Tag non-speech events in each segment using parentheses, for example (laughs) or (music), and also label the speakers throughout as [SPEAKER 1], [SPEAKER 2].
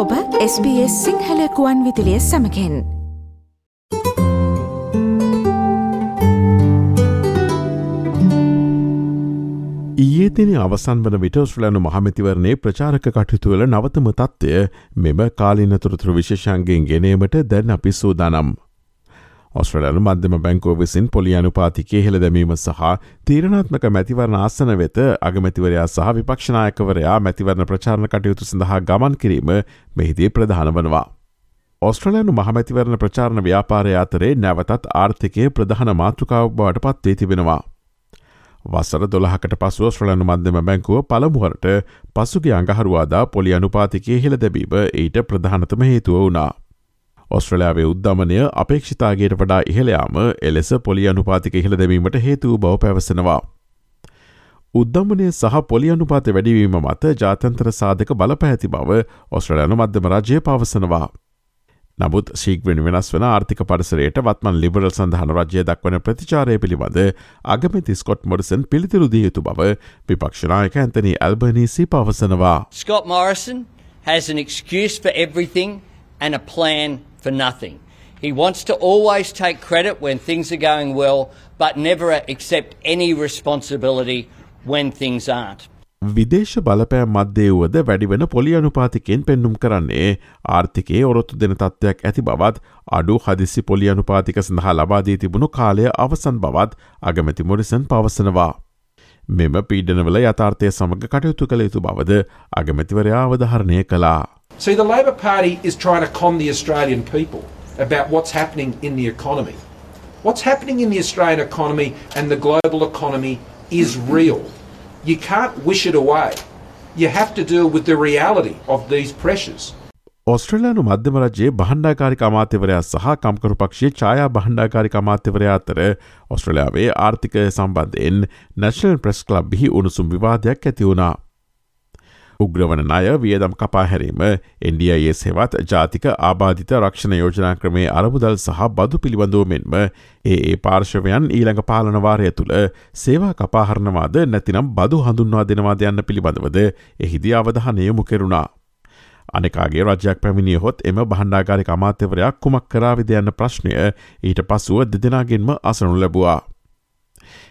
[SPEAKER 1] ඔබ SBS සිංහලකුවන් විදිලිය සමකෙන්
[SPEAKER 2] ඊයේතින අවසන් වන විට ස්්‍රලනු මහමැතිවරණේ ප්‍රචාරක කටයුතුවල නවතම තත්ත්වය මෙම කාලිනතුරතුර විශේෂන්ගෙන් ගෙනීමට දැන් අපි සූදානම්. ඔස්ට්‍රලනු මධ්‍යම බැංකෝ විසින් පොලි අනුපාතිකය හෙළ දැමීම සහ තීරණාත්මක මැතිවරණ ආසන වෙත අගමැතිවරයා සහ විපක්ෂනායකවරයා මැතිවරණ ප්‍රචාරණ කටයුතු සඳහා ගමන් කිරීම මෙහිදී ප්‍රධාන වනවා. ඔස්ට්‍රලයනු මහමැතිවරණ ප්‍රචාරණ ව්‍යාපාරය අතරේ නැවතත් ආර්ථිකය ප්‍රධාන මාතෘකාව බවට පත්වේ තිබෙනවා. වසර දොළහකට පසුව ශ්‍රලනු මධ්‍යම බැංකුව පළමුුවරට පසුගේ අඟහරුවාදා පොලි අනුපාතිකය හෙළ දැබීම ඊට ප්‍රධානතම හේතුව වුණා. ඔස්ට්‍රලයාාවේ උද්ධමනය අපේක්ෂිතාගේට වඩා ඉහළයාම එලෙස පොලි අනුපාතික ඉහළ දැමීමට හේතුව බව පැවසෙනවා. උද්ධමනය සහ පොලි අනුපාත වැඩිවීම මත ජාතන්තර සාධක බලපැහැති බව ඔස්ට්‍රලයනු මධ්‍යම රජය පවසනවා. නමුත් ශීක්වෙන වෙනස් වන ආර්ථික පරිසරයට වත්මන් ලිබරල් සඳහන රජය දක්වන ප්‍රතිචාරය පිළිබඳ අගමති ස්කොට් මොඩසන් පිළිතුරු දිය යුතු බව විපක්ෂනායක ඇතනී ඇල්බනීසි පවසනවා.
[SPEAKER 3] Scott Morrison has an excuse for everything and a plan for nothing. He wants to always take credit when things are going well, but never accept any responsibility when things aren't.
[SPEAKER 2] විදේශ බලපෑම් මධ්‍යයවුවද වැඩිවෙන පොලි අනුපාතිකෙන් පෙන්නුම් කරන්නේ ආර්ථිකයේ ඔරොත්තු දෙන තත්ත්වයක් ඇති බවත් අඩු හදිසි පොලි අනුපාතික සඳහා ලබාදී තිබුණු කාලය අවසන් බවත් අගමැති මොරිසන් පවසනවා. මෙම පීඩනවල යථාර්ථය සමඟ කටයුතු කළ යුතු බවද අගමැතිවරයා අවධහරණය කළා.
[SPEAKER 4] See, the Labor Party is trying to con the Australian people about what's happening in the economy. What's happening in the Australian economy and the global economy is real. You can't wish it away. You have to deal with the reality of these pressures.
[SPEAKER 2] ඔස්ට්‍රලයානු මධ්‍යම රජයේ බහන්්ඩාකාරික අමාත්‍යවරයා සහ කම්කරු පක්ෂයේ ඡායා බහන්්ඩාකාරික අමාත්‍යවරයා අතර ඔස්ට්‍රලයාාවේ ආර්ථිකය සම්බන්ධයෙන් නැශනල් ප්‍රෙස් කලබ් බිහි උණුසුම් විවාදයක් ඇතිවුණා. උග්‍රවන ණය වියදම් කපාහැරීම එන්ඩIS හෙවත් ජාතික ආබාධිත රක්ෂණ යෝජනා ක්‍රමේ අරමුදල් සහ බදු පිළිබඳුව මෙන්ම ඒ ඒ පාර්ශවයන් ඊළඟ පාලනවාරය තුළ සේවා කපාහරණවාද නැතිනම් බදු හඳුන්වා දෙනවාද යන්න පිළිබඳවද එහිදී අවධහනයමු කෙරුණා. අනෙකාගේ රජයක් පැමිණිය හොත් එම බහන්්ඩාගාරික අමාත්‍යවරයක් කුමක් කරාවිද යන්න ප්‍රශ්නය ඊට පසුව දෙදෙනගෙන්ම අසනු ලැබවා.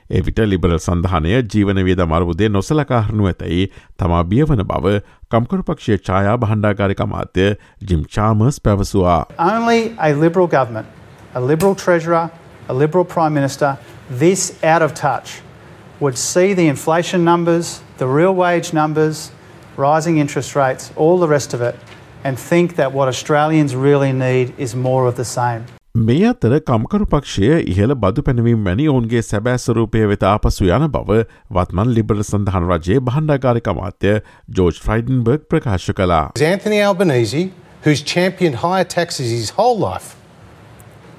[SPEAKER 2] එවිට ලිබරල් සඳහනය ජීවන වියද මරබුදේ නොසලකාහරනු ඇතැයි තමා බියවන බව කම්කරු පක්ෂය ඡායා බහන්්ඩාකාරික අමාත්‍ය ජිම් චාමර්ස් පැවසවා.
[SPEAKER 5] Only a Liberal government, a Liberal Treasurer, a Liberal Prime Minister, this out of touch, would see the inflation numbers, the real wage numbers, rising interest rates, all the rest of it, and think that what Australians really need is more of the same.
[SPEAKER 2] මේ අතර කම්කරු පක්ෂය ඉහළ බදු පැනවීම වැනි ඔවුන්ගේ සැබෑස්වරූපය වෙත ආපසු යන බව වත්මන් ලිබර සඳහන් රජයේ බහන්ඩාකාරික අමාත්‍ය ජෝජ් ෆ්‍රයිඩන්බර්ග් ප්‍රකාශ කලා.
[SPEAKER 6] Anthony Albanese, who's championed higher taxes his whole life,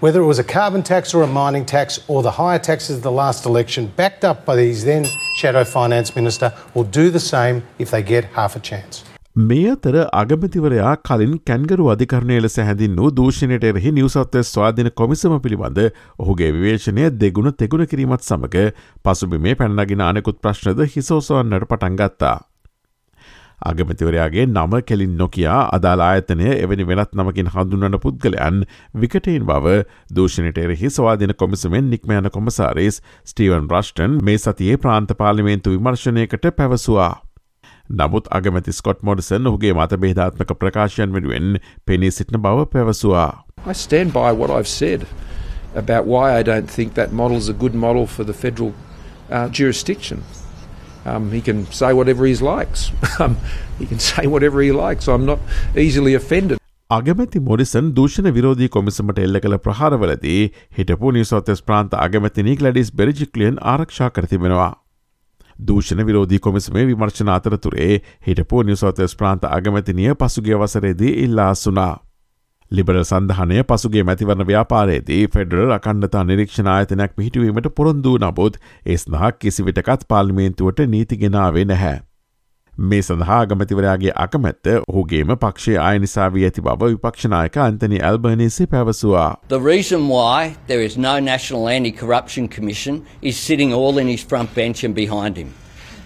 [SPEAKER 6] whether it was a carbon tax or a mining tax or the higher taxes of the last election, backed up by his then shadow finance minister, will do the same if they get half a chance.
[SPEAKER 2] මේ අතර අගමතිවරයා කලින් කැන්ගරු අධිකරණය ලෙස හැඳින් වූ දූෂණයට එරෙහි නිවසත්ව ස්වාධන කොමිසම පිළිබඳ ඔහුගේ විවේශනය දෙගුණ තෙගුණ කිරීමත් සමඟ පසුබිමේ පැන්නගෙන අනෙකුත් ප්‍රශ්නද හිසෝසවන්නට පටන්ගත්තා. අගමතිවරයාගේ නම කෙලින් නොකයා අදාලා ආයතනය එවැනි වෙනත් නමකින් හඳුන්වන පුද්ගලයන් විකටයින් බව දූෂණයට එරෙහි ස්වාධන කොමිසමෙන් නික්මයන කොමසාරිස් ස්ටීවන් රෂ්ටන් මේ සතියේ ප්‍රාන්ත පාලිමේන්තු විමර්ශනයකට පැවසවා. නමුත් අගමැති ස්කොට් මොඩසන් ඔහුගේ මත බේධාත්මක ප්‍රකාශයන් වෙනුවෙන් පෙනී සිටින බව පැවසවා.
[SPEAKER 4] I stand by what I've said about why I don't think that model is a good model for the federal uh, jurisdiction. Um, he can say whatever he likes. (laughs) Um, he can say whatever he likes. I'm not easily offended.
[SPEAKER 2] අගමැති Morrison දූෂණ විරෝධී කොමිසමට එල්ල කළ ප්‍රහාරවලදී හිටපු නිසෝතෙස් ප්‍රාන්ත අගමැති නීක්ලඩිස් බෙරිජික්ලියන් ආරක්ෂා කරතිබෙනවා. දූෂණ විරෝධී කොමිසමේ විමර්ශන අතරතුරේ හිටපු නිවසෝතස් ප්‍රාන්ත අගමැතිනිය පසුගේ වසරේදී ඉල්ලාසුනා. ලිබරල් සඳහනය පසුගේ මැතිවරණ ව්‍යාපාරයේදී ෆෙඩරල් අකණ්ඩතා නිරීක්ෂණ ආයතනයක් පිහිටුවීමට පොරොන්දූ නබුත් ඒස්නහක් කිසිවිටකත් පාල්මේන්තුවට නීතිගෙනාවේ නැහැ. මේ සඳහා ගමතිවරයාගේ අකමැත්ත ඔහුගේම පක්ෂේ ආය නිසා වී ඇති බව විපක්ෂනායක අන්තනි Albanese පැවසවා.
[SPEAKER 3] The reason why there is no National Anti-Corruption Commission is sitting all in his front bench and behind him.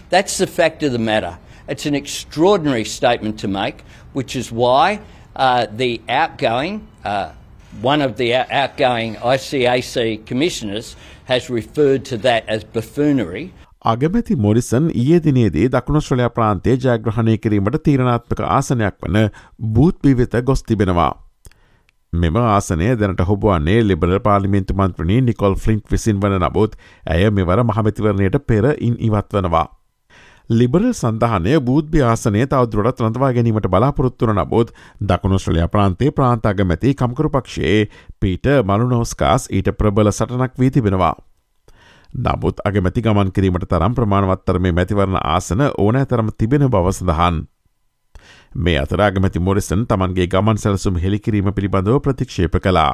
[SPEAKER 3] That's the fact of the matter. It's an extraordinary statement to make, which is why uh, the outgoing, uh, one of the out- outgoing ICAC commissioners has referred to that as buffoonery.
[SPEAKER 2] අගමැති Morrison ඊයේ දිනේදී දකුණස්ශ්‍රලයා ප්‍රාන්තේ ජයග්‍රහණය කිරීමට තීරණාත්මක ආසනයක් වන බූත්පි වෙත ගොස් තිබෙනවා. මෙම ආසනය දැනට හොබුවන්නේ ලිබරල් පාලිමින්තු මන්ත්‍රණී නිකොල් ෆලින්ට් විසින් වන නමුත් ඇය මෙවර මහමැතිවරණයට පෙර ඉන් ඉවත් වනවා. ලිබරල් සඳහනය බූද්භ ආසනය තවදුරට රඳවා ගැනීමට බලාපොරොත්තුවන නබොත් දකුණුස්්‍රලයා ප්‍රාන්තේ ප්‍රාන්තාගමැති කම්කරු පක්ෂයේ පීට මලුනෝස්කාස් ඊට ප්‍රබල සටනක් වී තිබෙනවා. නමුත් අගමැති ගමන් කිරීමට තරම් ප්‍රමාණවත්තර මේ මැතිවරණ ආසන ඕනෑ තරම තිබෙන බව සඳහන්. මේ අතරාගමැති මොරිසන් තමන්ගේ ගමන් සැලසුම් හෙළිකිරීම පිළිබඳව ප්‍රතික්ෂේප කලා.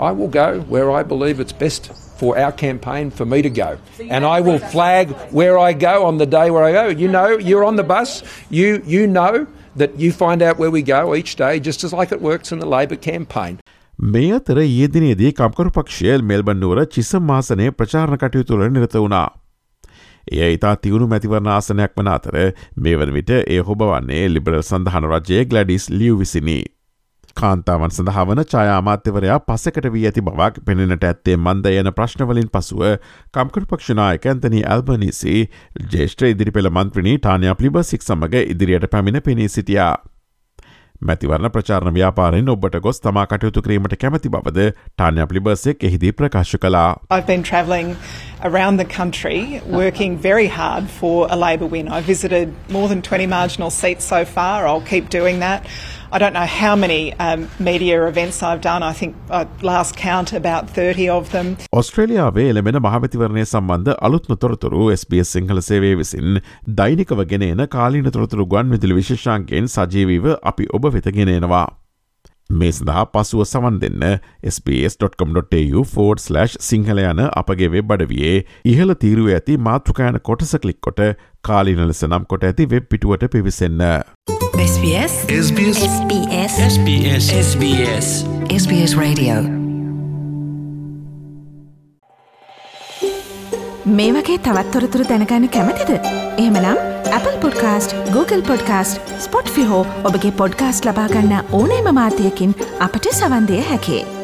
[SPEAKER 4] I will go where I believe it's best for our campaign for me to go. And I will flag where I go on the day where I go. You know, you're on the bus, you, you know that you find out where we go each day, just as like it works in the Labor campaign.
[SPEAKER 2] මේ අතර ඒදිනේදී කම්කරු පක්ෂයල් මෙල්බන්නුවර චිස මාසනය ප්‍රචාරණ කටයුතුළ නිරත වුණා. එය ඉතා තිවුණු මැතිවරණ ආසනයක් වන අතර මේ වන විට ඒ හොබවන්නේ ලිබරල් සඳහන රජයේ ගලඩිස් ලියව් විසිනි. කාන්තාවන් සඳහාවන ඡායාමාත්‍යවරයා පසකට වී ඇති බවක් පෙනෙනට ඇත්තේ මන්ද යන ප්‍රශ්නවලින් පසුව කම්කරු පක්ෂනායක ඇන්තනී ඇල්බනිසි ජේෂ්ත්‍ර ඉදිරි පෙළ මන්ත්‍රණී ටානයා පලිබසික් සමඟ ඉදිරියට පැමිණ පෙනී සිටියා. මැතිවරණ ප්‍රචාරණ ව්‍යාපාරෙන් ඔබට ගොස් තමා කටයුතු කිරීමට කැමති බවද ටාන්‍ය පලිබසෙක් එහිදී ප්‍රකාශ කලා.
[SPEAKER 7] I've been travelling around the country working very hard for a Labor win. I visited more than 20 marginal seats so far. I'll keep doing that. I don't know how many um, media events I've done. I think uh, last count about 30 of them.
[SPEAKER 2] ඔස්ට්‍රේලියාවේ එළමෙන මහමැතිවරණය සම්බන්ධ අලුත්ම තොරතුරු SBS Sinhala සේවේ විසින් දෛනිකව ගෙනෙන කාලීන තොරතුරු ගුවන් විදුලි විශේෂාන්ගෙන් සජීවීව අපි ඔබ වෙත ගෙනෙනවා. මේ සඳහා පසුව සවන් දෙන්න sps.com.tu ෆෝඩ්/ සිංහල යන අපගේ වෙබ් අඩවියේ ඉහළ තීරුව ඇති මාතෘකයන කොටස කලික් කොට කාලින ලෙස නම් කොට ඇති වෙබ් පිටුවට පිවිසන්න.
[SPEAKER 8] SBS?
[SPEAKER 9] SBS.
[SPEAKER 8] SBS.
[SPEAKER 9] SBS. SBS.
[SPEAKER 8] SBS Radio.
[SPEAKER 1] මේ වගේ තවත්තොරතුරු දැනගන්න කැමතිද. එහෙමනම් Apple podcast Google podcast Spotify ඔබගේ පොඩ්කාස්ට ලබාගන්න ඕනේම මාතයකින් අපට සවන්දය හැකේ.